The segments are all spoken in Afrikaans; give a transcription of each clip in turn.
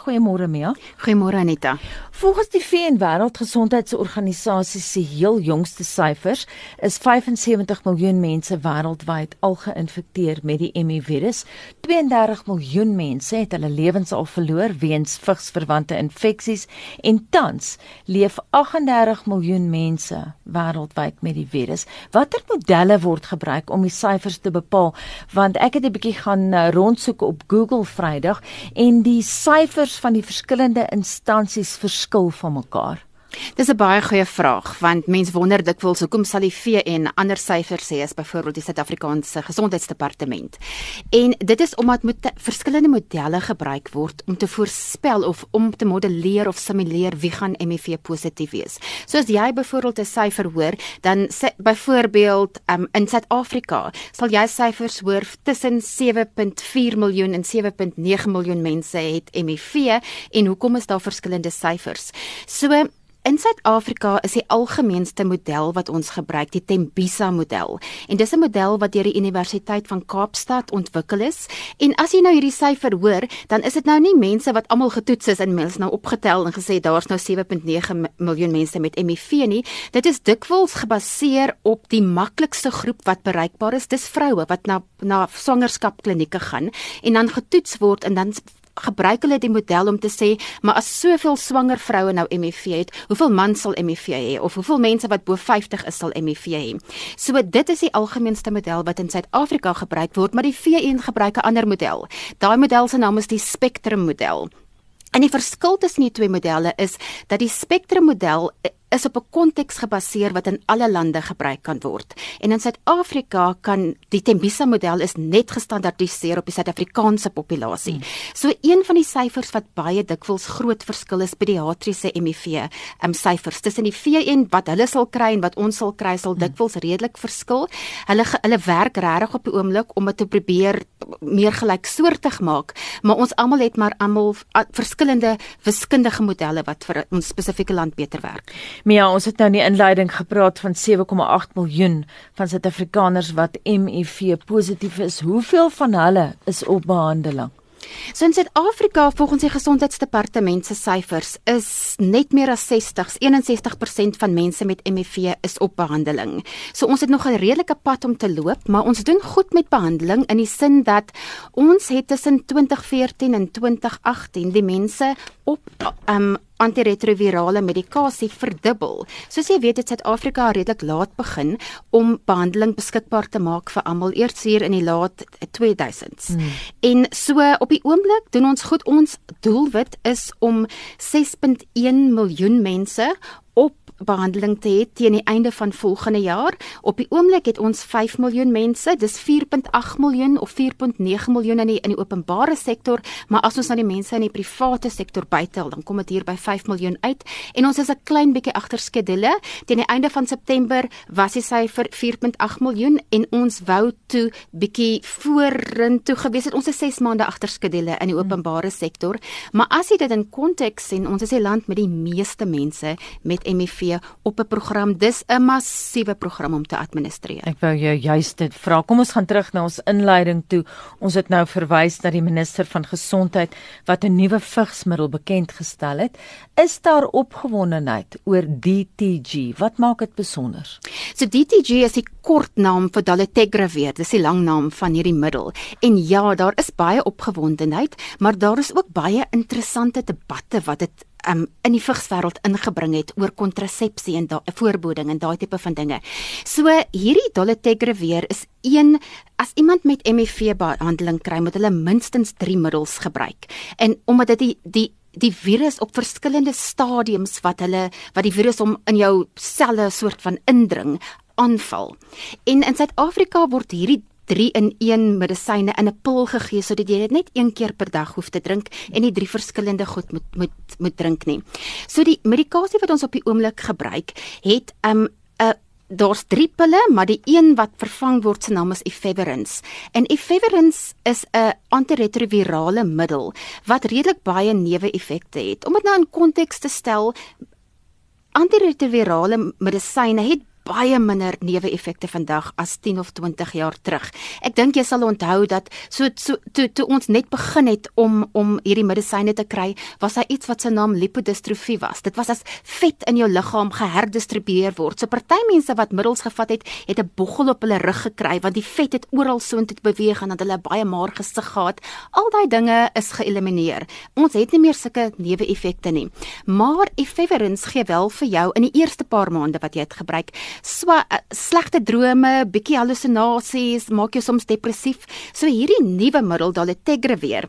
Goeiemôre Mia. Goeiemôre Anita. Volgens die VN Wêreldgesondheidsorganisasie se heel jongste syfers is 75 miljoen mense wêreldwyd al geïnfekteer met die HIV-virus. 32 miljoen mense het hulle lewens al verloor weens vigsverwante infeksies en tans leef 38 miljoen mense wêreldwyd met die virus. Watter modelle word gebruik om die syfers te bepaal? Want ek het 'n bietjie gaan uh, rondsoek op Google Vrydag en die syfers van die verskillende instansies verskil van mekaar. Dis 'n baie goeie vraag want mense wonder dikwels hoekom sal die VN ander syfers sê as byvoorbeeld die Suid-Afrikaanse Gesondheidsdepartement. En dit is omdat moet verskillende modelle gebruik word om te voorspel of om te modelleer of simuleer wie gaan HIV positief wees. So as jy byvoorbeeld 'n syfer hoor, dan sê byvoorbeeld um, in Suid-Afrika sal jy syfers hoor tussen 7.4 miljoen en 7.9 miljoen mense het HIV en hoekom is daar verskillende syfers? So In Suid-Afrika is die algemeenste model wat ons gebruik, die Tembisa model. En dis 'n model wat deur die Universiteit van Kaapstad ontwikkel is. En as jy nou hierdie syfer hoor, dan is dit nou nie mense wat almal getoets is en mens nou opgetel en gesê daar's nou 7.9 miljoen mense met HIV nie. Dit is dikwels gebaseer op die maklikste groep wat bereikbaar is. Dis vroue wat na na swangerskapklinieke gaan en dan getoets word en dan gebruik hulle die model om te sê, maar as soveel swanger vroue nou HIV het, hoeveel mans sal HIV hê of hoeveel mense wat bo 50 is sal HIV hê. So dit is die algemeenste model wat in Suid-Afrika gebruik word, maar die VN gebruik 'n ander model. Daai model se naam is die Spectrum model. En die verskil tussen die twee modelle is dat die Spectrum model is op 'n konteks gebaseer wat in alle lande gebruik kan word. En in Suid-Afrika kan die Tembisa model is net gestandardiseer op die Suid-Afrikaanse populasie. Hmm. So een van die syfers wat baie dikwels groot verskil is pediatriese um, ehm, syfers tussen die VN wat hulle sal kry en wat ons sal kry sal hmm. dikwels redelik verskil. Hulle hulle werk regtig op die oomblik om dit te probeer meer gelyksoortig maak, maar ons almal het maar almal verskillende wiskundige modelle wat vir ons spesifieke land beter werk. Mia, ons het nou in die inleiding gepraat van 7,8 miljoen van Suid-Afrikaners wat HIV positief is. Hoeveel van hulle is op behandeling? So in Suid-Afrika, volgens die Gesondheidsdepartement se syfers, is net meer as 60, 61% van mense met HIV is op behandeling. So ons het nog 'n redelike pad om te loop, maar ons doen goed met behandeling in die sin dat ons het tussen 2014 en 2018 die mense op um antiretrovirale medikasie verdubbel. Soos jy weet, het Suid-Afrika redelik laat begin om behandeling beskikbaar te maak vir almal eers hier in die laat 2000s. Hmm. En so op die oomblik doen ons goed. Ons doelwit is om 6.1 miljoen mense behandeling te hê teen die einde van volgende jaar. Op die oomblik het ons 5 miljoen mense, dis 4.8 miljoen of 4.9 miljoen in die in die openbare sektor, maar as ons na die mense in die private sektor bytel, dan kom dit hier by 5 miljoen uit en ons is 'n klein bietjie agter skedule. Teen die einde van September was die syfer 4.8 miljoen en ons wou toe bietjie vorentoe gewees het. Ons is 6 maande agter skedule in die hmm. openbare sektor, maar as jy dit in konteks sien, ons is die land met die meeste mense met HIV op 'n program. Dis 'n massiewe program om te administreer. Ek wou jou juist dit vra. Kom ons gaan terug na ons inleiding toe. Ons het nou verwys na die minister van gesondheid wat 'n nuwe vigsmiddel bekend gestel het. Is daar opgewondenheid oor DTG? Wat maak dit besonder? So DTG is die kortnaam vir dolutegravir. Dis die lang naam van hierdie middel. En ja, daar is baie opgewondenheid, maar daar is ook baie interessante debatte wat dit um, in die vigswêreld ingebring het oor kontrasepsie en daai voorboding en daai tipe van dinge. So hierdie dolutegravir is een as iemand met HIV behandeling kry, moet hulle minstens 3 middels gebruik. En omdat dit die die die virus op verskillende stadiums wat hulle wat die virus om in jou selle soort van indring aanval. En in Suid-Afrika word hierdie 3 in 1 medisyne in 'n pil gegee sodat jy dit net een keer per dag hoef te drink en nie drie verskillende goed moet moet moet drink nie. So die medikasie wat ons op die oomblik gebruik, het 'n um, 'n daar's drie pille, maar die een wat vervang word se naam is Efavirenz. En Efavirenz is 'n antiretrovirale middel wat redelik baie neeweffekte het. Om dit nou in konteks te stel, antiretrovirale medisyne het baie minder neeweffekte vandag as 10 of 20 jaar terug. Ek dink jy sal onthou dat so so toe toe ons net begin het om om hierdie medisyne te kry, was daar iets wat se naam lipodistrofie was. Dit was as vet in jou liggaam geherdistribueer word. So party mense wat middels gevat het, het 'n boggel op hulle rug gekry want die vet het oral soontoe beweeg en dat hulle baie maar gesig gehad. Al daai dinge is geëlimineer. Ons het nie meer sulke neeweffekte nie. Maar Efeverins gee wel vir jou in die eerste paar maande wat jy dit gebruik, swa, slegte drome, bietjie hallusinasies, maak jou soms depressief. So hierdie nuwe middel Daletegravir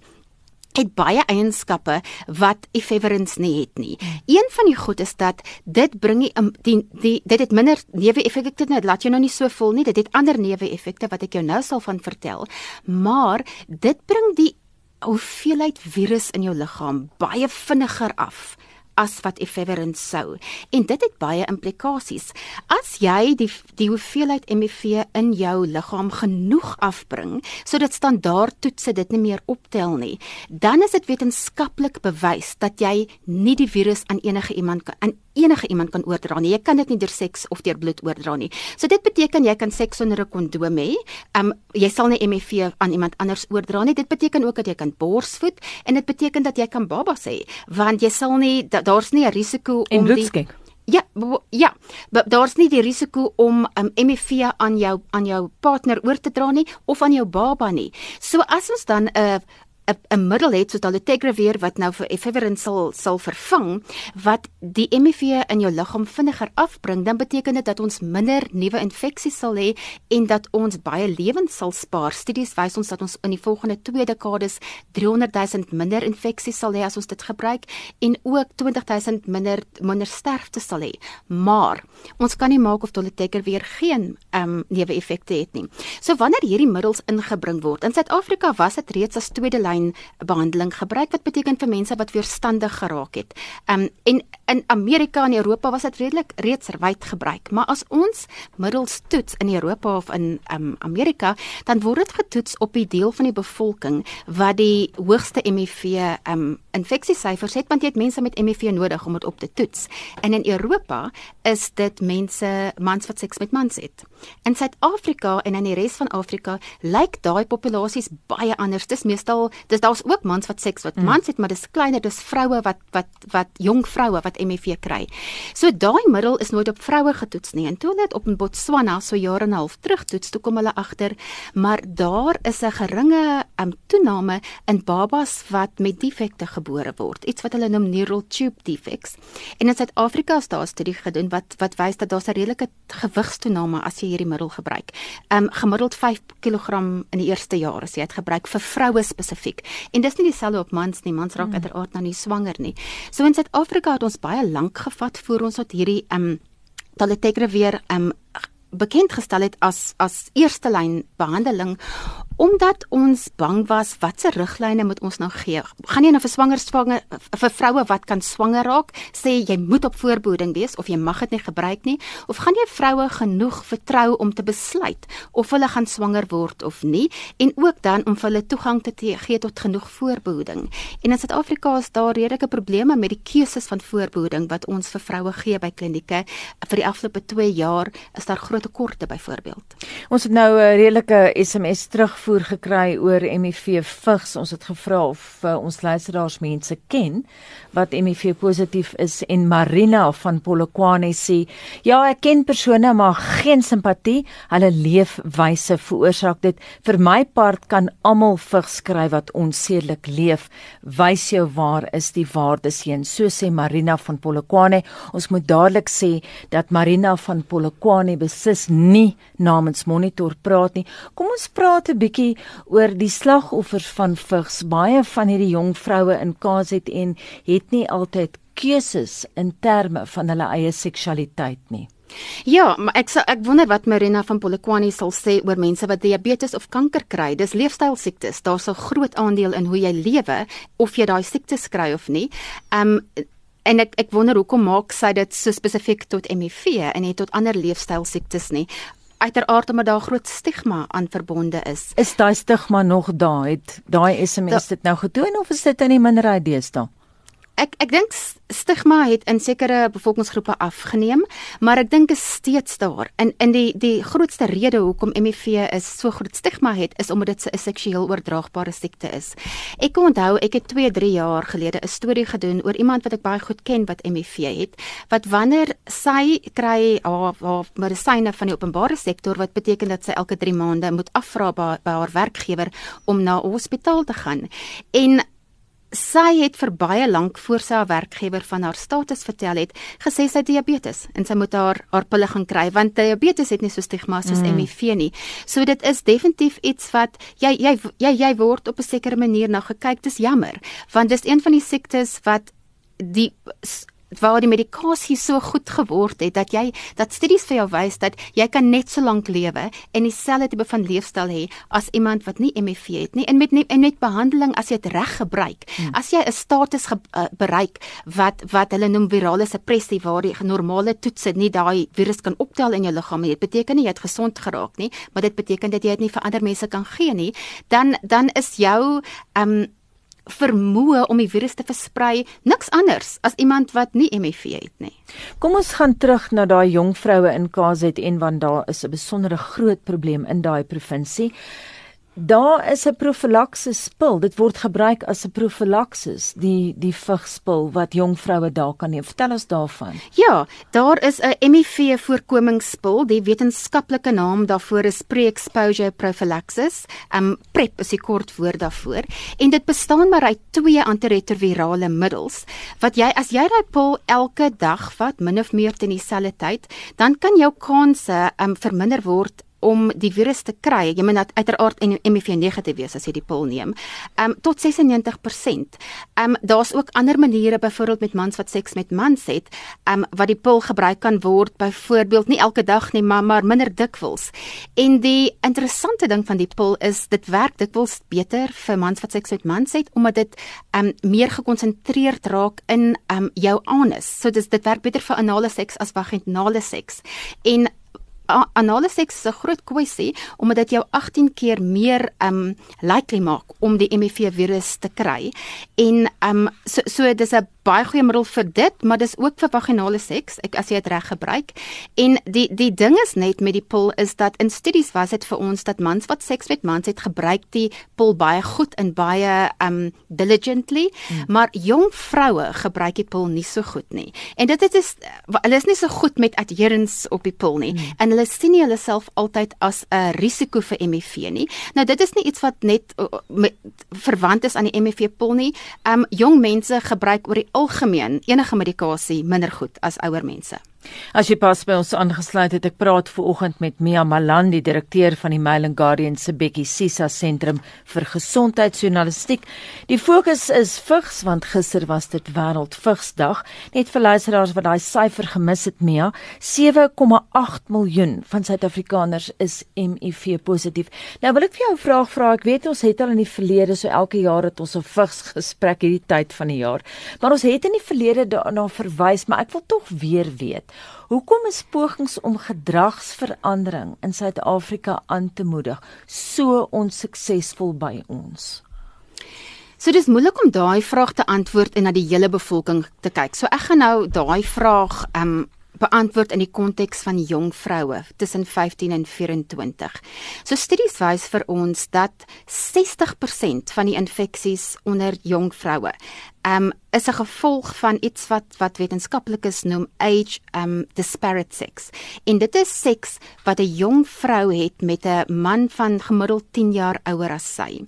het baie eienskappe wat Efeverins nie het nie. Een van die goed is dat dit bring die, die, die dit het minder neeweffekte net laat jou nou nie so voel nie. Dit het ander neeweffekte wat ek jou nou sal van vertel. Maar dit bring die hoeveelheid virus in jou liggaam baie vinniger af as wat Efferent sou. En dit het baie implikasies. As jy die die hoeveelheid HIV in jou liggaam genoeg afbring sodat standaard toetse dit nie meer optel nie, dan is dit wetenskaplik bewys dat jy nie die virus aan enige iemand kan aan enige iemand kan oordra nie. Jy kan dit nie deur seks of deur bloed oordra nie. So dit beteken jy kan seks sonder 'n kondoom hê. Um jy sal nie HIV aan iemand anders oordra nie. Dit beteken ook dat jy kan borsvoed en dit beteken dat jy kan babas hê want jy sal nie daar's nie 'n risiko om die Ja, ja. Daar's nie die risiko om um, HIV aan jou aan jou partner oor te dra nie of aan jou baba nie. So as ons dan 'n uh, 'n middel het soos Daletegravir wat nou vir Efferent sal sal vervang wat die HIV in jou liggaam vinniger afbring, dan beteken dit dat ons minder nuwe infeksies sal hê en dat ons baie lewens sal spaar. Studies wys ons dat ons in die volgende 2 dekades 300 000 minder infeksies sal hê as ons dit gebruik en ook 20 000 minder minder sterfte sal hê. Maar ons kan nie maak of Daletegravir geen ehm um, nuwe effekte het nie. So wanneer hierdie middels ingebring word, in Suid-Afrika was dit reeds as tweede lyn lyn behandeling gebruik wat beteken vir mense wat weerstandig geraak het. Um en in Amerika en Europa was dit redelik reeds wyd gebruik, maar as ons middels toets in Europa of in um Amerika, dan word dit getoets op die deel van die bevolking wat die hoogste HIV um infeksiesyfers het want jy het mense met HIV nodig om dit op te toets. En in Europa is dit mense mans wat seks met mans het. In Suid-Afrika en in die res van Afrika lyk daai populasies baie anders. Dis meestal dis daar's ook mans wat seks wat mm. mans het, maar dis kleiner, dis vroue wat wat wat jong vroue wat HIV kry. So daai middel is nooit op vroue getoets nie. En toe hulle dit op in Botswana so jare en 'n half terug toets, toe kom hulle agter, maar daar is 'n geringe um, toename in babas wat met defekte gebore word, iets wat hulle noem neural tube defects. En in Suid-Afrika is daar 'n studie gedoen wat wat wys dat daar 'n redelike gewigstoename as jy hierdie middel gebruik. Um gemiddeld 5 kg in die eerste jaar as jy dit gebruik vir vroue spesifiek. En dis nie dieselfde op mans nie. Mans raak hmm. uiteraard nou nie swanger nie. So in Suid-Afrika het ons baie lank gevat voor ons tot hierdie um Taletegra weer um bekend gestel het as as eerste lyn behandeling omdat ons bang was watse riglyne moet ons nou gee. Gaan jy nou vir swanger swanger vir vroue wat kan swanger raak sê jy moet op voorbehoeding wees of jy mag dit nie gebruik nie of gaan jy vroue genoeg vertrou om te besluit of hulle gaan swanger word of nie en ook dan om vir hulle toegang te gee tot genoeg voorbehoeding. En in Suid-Afrika is daar redelike probleme met die keuses van voorbehoeding wat ons vir vroue gee by klinieke. Vir die afgelope 2 jaar is daar groot tekorte byvoorbeeld. Ons het nou 'n redelike SMS terug terugvoer gekry oor HIV vigs. Ons het gevra of uh, ons luisteraars mense ken wat HIV positief is en Marina van Polokwane sê, "Ja, ek ken persone maar geen simpatie. Hulle leefwyse veroorsaak dit. Vir my part kan almal vigs kry wat onsedelik leef. Wys jou waar is die waardes heen?" So sê Marina van Polokwane. Ons moet dadelik sê dat Marina van Polokwane beslis nie namens Monitor praat nie. Kom ons praat 'n bietjie oor die slagoffers van vigs. Baie van hierdie jong vroue in KZN het nie altyd keuses in terme van hulle eie seksualiteit nie. Ja, maar ek ek wonder wat Marina van Polokwane sal sê oor mense wat diabetes of kanker kry. Dis leefstylsiektes. Daar's 'n groot aandeel in hoe jy lewe of jy daai siektes kry of nie. Um en ek ek wonder hoekom maak sy dit so spesifiek tot HIV en nie tot ander leefstylsiektes nie uiteraard omdat daar groot stigma aan verbonde is. Is daai stigma nog daar? Het daai SMS da dit nou getoon of is dit in die minderheid deesdae? Ek ek dink stigma het in sekere bevolkingsgroepe afgeneem, maar ek dink is steeds daar. In in die die grootste rede hoekom HIV is so groot stigma het is omdat dit 'n seksueel oordraagbare siekte is. Ek onthou ek het 2, 3 jaar gelede 'n storie gedoen oor iemand wat ek baie goed ken wat HIV het, wat wanneer sy kry haar haar medisyne van die openbare sektor wat beteken dat sy elke 3 maande moet afvra by, by haar werkgewer om na hospitaal te gaan. En sy het vir baie lank voor sy haar werkgewer van haar status vertel het, gesê sy het diabetes en sy moet haar haar pille gaan kry want diabetes het nie so stigma soos mm. HIV nie. So dit is definitief iets wat jy jy jy, jy word op 'n sekere manier na gekyk. Dis jammer want dis een van die siektes wat die waar die medikasie so goed geword het dat jy dat studies vir jou wys dat jy kan net so lank lewe en dieselfde tipe van leefstyl hê as iemand wat nie HIV het nie en met en met behandeling as jy dit reg gebruik hmm. as jy 'n status ge, uh, bereik wat wat hulle noem virale suppressie waar die normale toetse nie daai virus kan optel in jou liggaam nie dit beteken nie jy het gesond geraak nie maar dit beteken dat jy dit nie vir ander mense kan gee nie dan dan is jou um vermoë om die virus te versprei niks anders as iemand wat nie HIV het nie. Kom ons gaan terug na daai jong vroue in KZN want daar is 'n besondere groot probleem in daai provinsie. Daar is 'n profylaksis spul. Dit word gebruik as 'n profylaksis, die die vigspul wat jong vroue daar kan neem. Vertel ons daarvan. Ja, daar is 'n HIV voorkomingsspul. Die wetenskaplike naam daarvoor is pre-exposure prophylaxis. Um PrEP is die kort woord daarvoor. En dit bestaan maar uit twee antiretrovirale middels wat jy as jy daai pil elke dag vat, min of meer teen dieselfde tyd, dan kan jou kanse um verminder word om die virus te kry, jy moet uiteraard HIV negatief wees as jy die pil neem. Ehm um, tot 96%. Ehm um, daar's ook ander maniere byvoorbeeld met mans wat seks met mans het, ehm um, wat die pil gebruik kan word byvoorbeeld nie elke dag nie, maar maar minder dikwels. En die interessante ding van die pil is dit werk dikwels beter vir mans wat seks met mans het omdat dit ehm um, meer gekonsentreerd raak in ehm um, jou anus. So dis dit werk beter vir anale seks as vaginale seks. En anale seks is 'n groot kwessie omdat dit jou 18 keer meer um likely maak om die HIV virus te kry. En um so so dis 'n baie goeie middel vir dit, maar dis ook vir vaginale seks, ek as jy dit reg gebruik. En die die ding is net met die pil is dat in studies was dit vir ons dat mans wat seks met mans het gebruik die pil baie goed en baie um diligently, hmm. maar jong vroue gebruik die pil nie so goed nie. En dit is hulle is nie so goed met adherence op die pil nie. Hmm. En hulle sien nie hulle self altyd as 'n risiko vir HIV nie. Nou dit is nie iets wat net uh, verwant is aan die HIV pil nie. Um jong mense gebruik oor die algemeen enige medikasie minder goed as ouer mense. As jy pas by ons aangesluit het, ek praat ver oggend met Mia Malandi, direkteur van die Mail and Guardian se Bekkie Sisa sentrum vir gesondheidsjournalistiek. Die fokus is vigs want gister was dit wêreldvigsdag. Net vir luisteraars wat daai syfer gemis het, Mia, 7,8 miljoen van Suid-Afrikaners is HIV positief. Nou wil ek vir jou 'n vraag vra. Ek weet ons het al in die verlede so elke jaar het ons 'n vigs gesprek hierdie tyd van die jaar. Maar ons het in die verlede daarna verwys, maar ek wil tog weer weet Hoekom is pogings om gedragsverandering in Suid-Afrika aan te moedig so onsuksesvol by ons? So dis moeilik om daai vraag te antwoord en na die hele bevolking te kyk. So ek gaan nou daai vraag um, beantwoord in die konteks van jong vroue tussen 15 en 24. So studies wys vir ons dat 60% van die infeksies onder jong vroue um is 'n gevolg van iets wat wat wetenskaplikes noem age um disparate sex. En dit is seks wat 'n jong vrou het met 'n man van gemiddeld 10 jaar ouer as sy.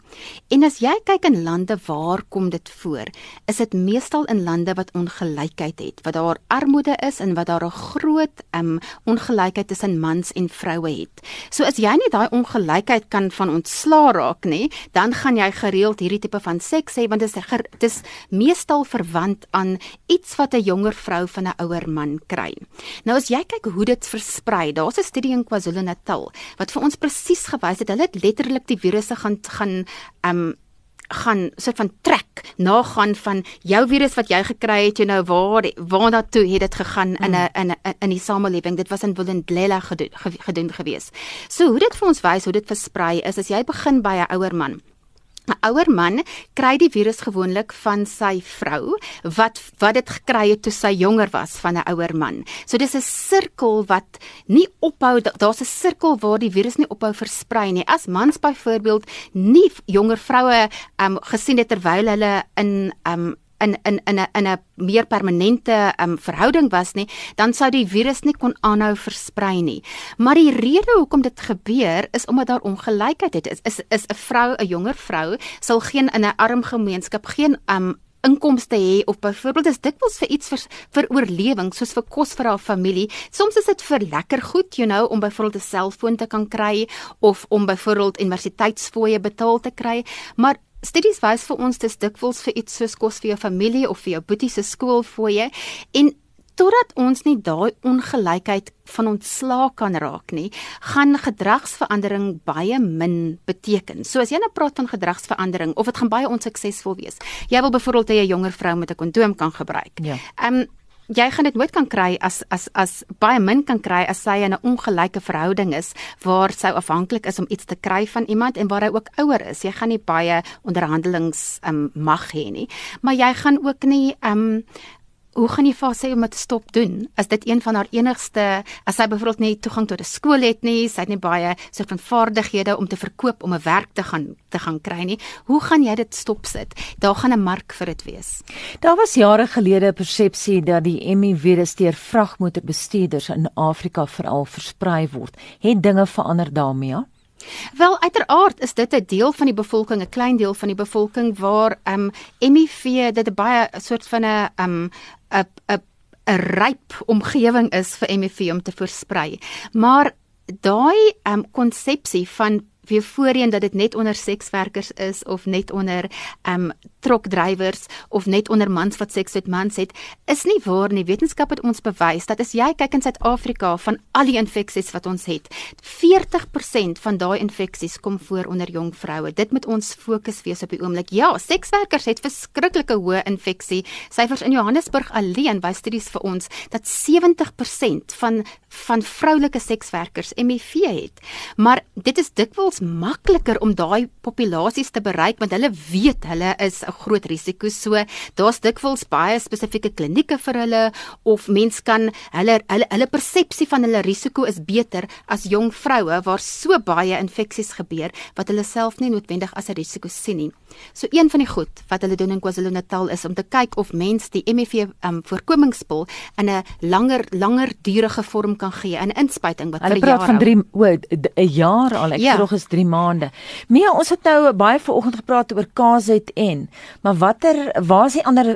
En as jy kyk in lande waar kom dit voor, is dit meestal in lande wat ongelykheid het, wat daar armoede is en wat daar 'n groot um ongelykheid tussen mans en vroue het. So as jy nie daai ongelykheid kan van ontsla raak nie, dan gaan jy gereeld hierdie tipe van seks hê want dit is dit is meestal verwant aan iets wat 'n jonger vrou van 'n ouer man kry. Nou as jy kyk hoe dit versprei, daar's 'n studie in KwaZulu-Natal wat vir ons presies gewys het hulle het letterlik die virusse gaan gaan um gaan soort van trek nagaan van jou virus wat jy gekry het jy nou waar waar na toe het dit gegaan in 'n in 'n in die samelewing dit was in Willendlela gedoen, gedoen gewees. So hoe dit vir ons wys hoe dit versprei is as jy begin by 'n ouer man 'n ouer man kry die virus gewoonlik van sy vrou wat wat dit gekry het toe sy jonger was van 'n ouer man. So dis 'n sirkel wat nie ophou daar's 'n sirkel waar die virus nie ophou versprei nie. As mans byvoorbeeld nie jonger vroue um gesien het terwyl hulle in um in in in 'n in 'n meer permanente um, verhouding was nie, dan sou die virus nie kon aanhou versprei nie. Maar die rede hoekom dit gebeur is omdat daar ongelykheid het. Is is is 'n vrou, 'n jonger vrou, sal geen in 'n arm gemeenskap geen um inkomste hê of byvoorbeeld is dikwels vir iets vir, vir oorlewing soos vir kos vir haar familie. Soms is dit vir lekker goed, you know, om byvoorbeeld 'n selfoon te kan kry of om byvoorbeeld universiteitsfooie betaal te kry, maar Studies wys vir ons dis dikwels vir iets soos kos vir jou familie of vir jou boetie se skoolfooie en totdat ons nie daai ongelykheid van ontslaa kan raak nie, gaan gedragsverandering baie min beteken. So as jy nou praat van gedragsverandering of dit gaan baie onsuksesvol wees. Jy wil byvoorbeeld hê 'n jonger vrou met 'n kondoom kan gebruik. Ja. Ehm um, jy gaan dit nooit kan kry as as as baie min kan kry as sy in 'n ongelyke verhouding is waar sy afhanklik is om iets te kry van iemand en waar hy ook ouer is. Jy gaan nie baie onderhandelings um, mag hê nie. Maar jy gaan ook nie um hoe gaan jy vir haar sê om dit te stop doen as dit een van haar enigste as sy byvoorbeeld nie toegang tot 'n skool het nie, sy het nie baie soort van vaardighede om te verkoop om 'n werk te gaan te gaan kry nie. Hoe gaan jy dit stopsit? Daar gaan 'n mark vir dit wees. Daar was jare gelede 'n persepsie dat die ME virus deur vragmotorbestuurders in Afrika veral versprei word. Het dinge verander daarmee? Ja? Wel uiteraard is dit 'n deel van die bevolking, 'n klein deel van die bevolking waar ehm um, HIV dit 'n baie soort van 'n ehm 'n 'n 'n ryp omgewing is vir HIV om te versprei. Maar daai um, konsepsie van weer voorheen dat dit net onder sekswerkers is of net onder um trokdrywers of net onder mans wat seks met mans het, is nie waar nie. Wetenskap het ons bewys dat as jy kyk in Suid-Afrika van al die infeksies wat ons het, 40% van daai infeksies kom voor onder jong vroue. Dit moet ons fokus wees op die oomblik. Ja, sekswerkers het verskriklike hoë infeksie syfers in Johannesburg alleen wys studies vir ons dat 70% van van vroulike sekswerkers HIV het. Maar dit is dikwels makliker om daai populasies te bereik want hulle weet hulle is 'n groot risiko. So daar's dikwels baie spesifieke klinieke vir hulle of mens kan hulle hulle hulle persepsie van hulle risiko is beter as jong vroue waar so baie infeksies gebeur wat hulle self nie noodwendig as 'n risiko sien nie. So een van die goed wat hulle doen in KwaZulu-Natal is om te kyk of mens die HIV um, voorkomingspil in 'n langer langer durende vorm kan gee, 'n inspuiting wat vir jare. Hulle praat van 3 o 'n jaar al, ek ja. vroeg is 3 maande. Mia, ons het nou baie vanoggend gepraat oor KZN, maar watter waar is die ander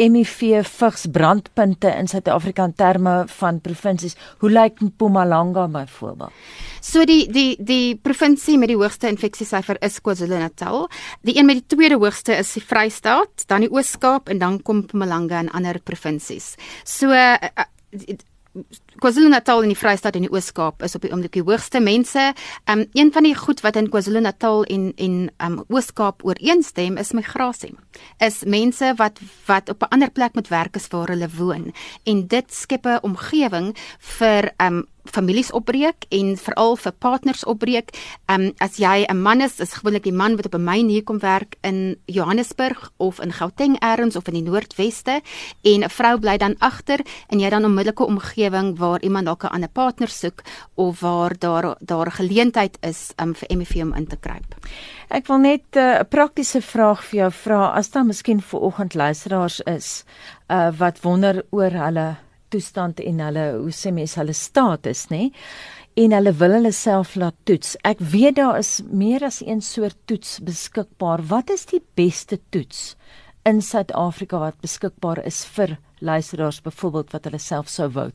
HIV vigs brandpunte in Suid-Afrika in terme van provinsies? Hoe lyk Mpumalanga byvoorbeeld? So die die die provinsie met die hoogste infeksiesyfer is KwaZulu-Natal. Die een met die tweede hoogste is die Vrystaat, dan die Oos-Kaap en dan kom Mpumalanga en ander provinsies. So uh, KwaZulu-Natal en die Vrystaat en die Oos-Kaap is op die oomblik die hoogste mense. Um een van die goed wat in KwaZulu-Natal en en um Oos-Kaap ooreenstem is migrasie. Is mense wat wat op 'n ander plek moet werk as waar hulle woon en dit skep 'n omgewing vir um families opbreek en veral vir partners opbreek. Ehm um, as jy 'n man is, is gewoonlik die man wat op 'n myn hier kom werk in Johannesburg of in Gauteng elders of in die Noordweste en 'n vrou bly dan agter en jy dan onmiddellike omgewing waar iemand dalk 'n ander partner soek of waar daar daar 'n geleentheid is um, vir MEV om in te kruip. Ek wil net eh, 'n uh, praktiese vraag vir jou vra as daar miskien vir oggend luisteraars is uh, wat wonder oor hulle toestand en hulle hoe sê mens hulle status nê en hulle wil hulle self laat toets. Ek weet daar is meer as een soort toets beskikbaar. Wat is die beste toets in Suid-Afrika wat beskikbaar is vir luisteraars byvoorbeeld wat hulle self sou wou.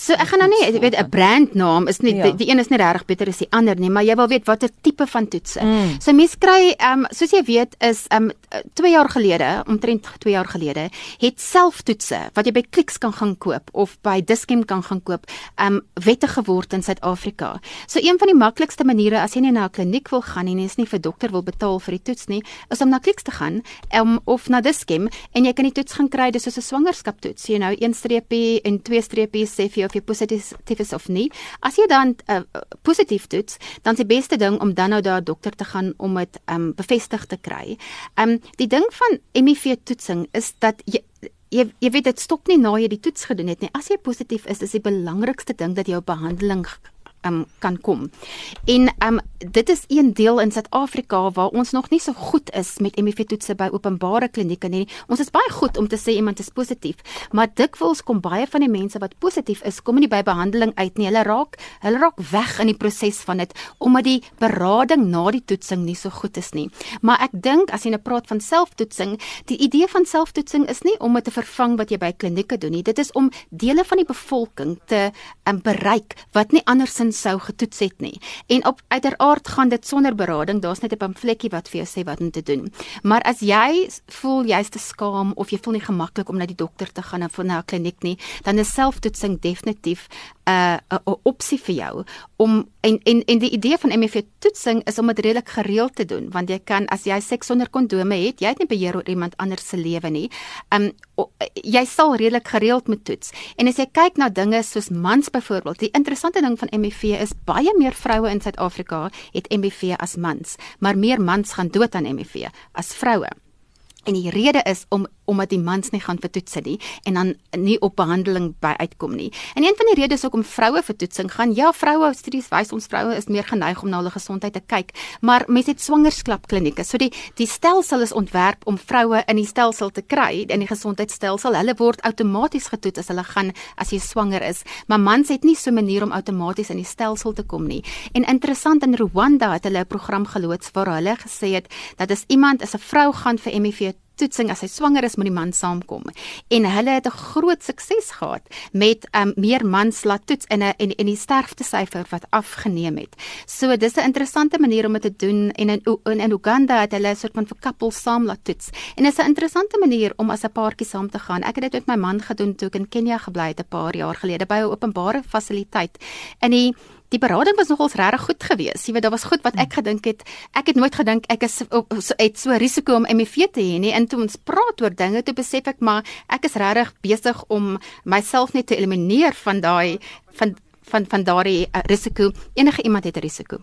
So ek gaan nou nie weet 'n brandnaam is nie ja. die, die een is nie regtig beter as die ander nie, maar jy wil weet watter tipe van toetse. Mm. So mense kry ehm um, soos jy weet is ehm um, 2 jaar gelede, omtrent 2 jaar gelede, het selftoetse wat jy by Clicks kan gaan koop of by Dischem kan gaan koop, ehm um, wettig geword in Suid-Afrika. So een van die maklikste maniere as jy nie na 'n kliniek wil gaan nie, is nie vir dokter wil betaal vir die toets nie, is om na Clicks te gaan um, of na Dischem en jy kan die toets gaan kry dis soos 'n swanger swangerskap toets. Jy nou een streepie en twee streepies sê vir jou of jy positief is of nie. As jy dan uh, positief toets, dan is die beste ding om dan nou daar dokter te gaan om dit um bevestig te kry. Um die ding van HIV toetsing is dat jy Jy jy weet dit stop nie na jy die toets gedoen het nie. As jy positief is, is die belangrikste ding dat jou behandeling um, kan kom. En um dit is een deel in Suid-Afrika waar ons nog nie so goed is met HIV toetse by openbare klinieke nie. Ons is baie goed om te sê iemand is positief, maar dikwels kom baie van die mense wat positief is, kom nie by behandeling uit nie. Hulle raak hulle raak weg in die proses van dit omdat die berading na die toetsing nie so goed is nie. Maar ek dink as jy nou praat van selftoetsing, die idee van selftoetsing is nie om dit te vervang wat jy by klinieke doen nie. Dit is om dele van die bevolking te um, bereik wat nie andersins sou getoets het nie. En op uiteraard gaan dit sonder berading. Daar's net 'n pamfletjie wat vir jou sê wat om te doen. Maar as jy voel jy's te skaam of jy voel nie gemaklik om na die dokter te gaan of na 'n kliniek nie, dan is selftoetsing definitief 'n uh, 'n opsie vir jou om en en en die idee van MFV toetsing is om dit redelik gereeld te doen want jy kan as jy seks sonder kondome het, jy het nie beheer oor iemand anders se lewe nie. Um jy sal redelik gereeld moet toets. En as jy kyk na dinge soos mans byvoorbeeld, die interessante ding van MFV is baie meer vroue in Suid-Afrika het MFV as mans, maar meer mans gaan dood aan MFV as vroue. En die rede is om omdat die mans nie gaan vir toetse nie en dan nie op behandeling by uitkom nie. En een van die redes hoekom vroue vir toetsing gaan, ja, vroue studies wys ons vroue is meer geneig om na hulle gesondheid te kyk, maar mense het swangerskapklinieke. So die die stelsel is ontwerp om vroue in die stelsel te kry in die gesondheidstelsel. Hulle word outomaties getoets as hulle gaan as jy swanger is, maar mans het nie so 'n manier om outomaties in die stelsel te kom nie. En interessant in Rwanda het hulle 'n program geloods waar hulle gesê het dat as iemand as 'n vrou gaan vir HIV toetsing as sy swanger is met die man saamkom. En hulle het 'n groot sukses gehad met um, meer mans laat toets in 'n en en die sterftesyfer wat afgeneem het. So dis 'n interessante manier om dit te doen en in in, in Uganda het hulle 'n soort van vir koppels saam laat toets. En is 'n interessante manier om as 'n paartjie saam te gaan. Ek het dit met my man gedoen toe ek in Kenja gebly het 'n paar jaar gelede by 'n openbare fasiliteit. In die die berading was nogals regtig goed geweest. Jy weet daar was goed wat ek gedink het. Ek het nooit gedink ek is op so het so risiko om HIV te hê nie. En toe ons praat oor dinge, toe besef ek maar ek is regtig besig om myself net te elimineer van daai van van van daardie uh, risiko. Enige iemand het 'n risiko.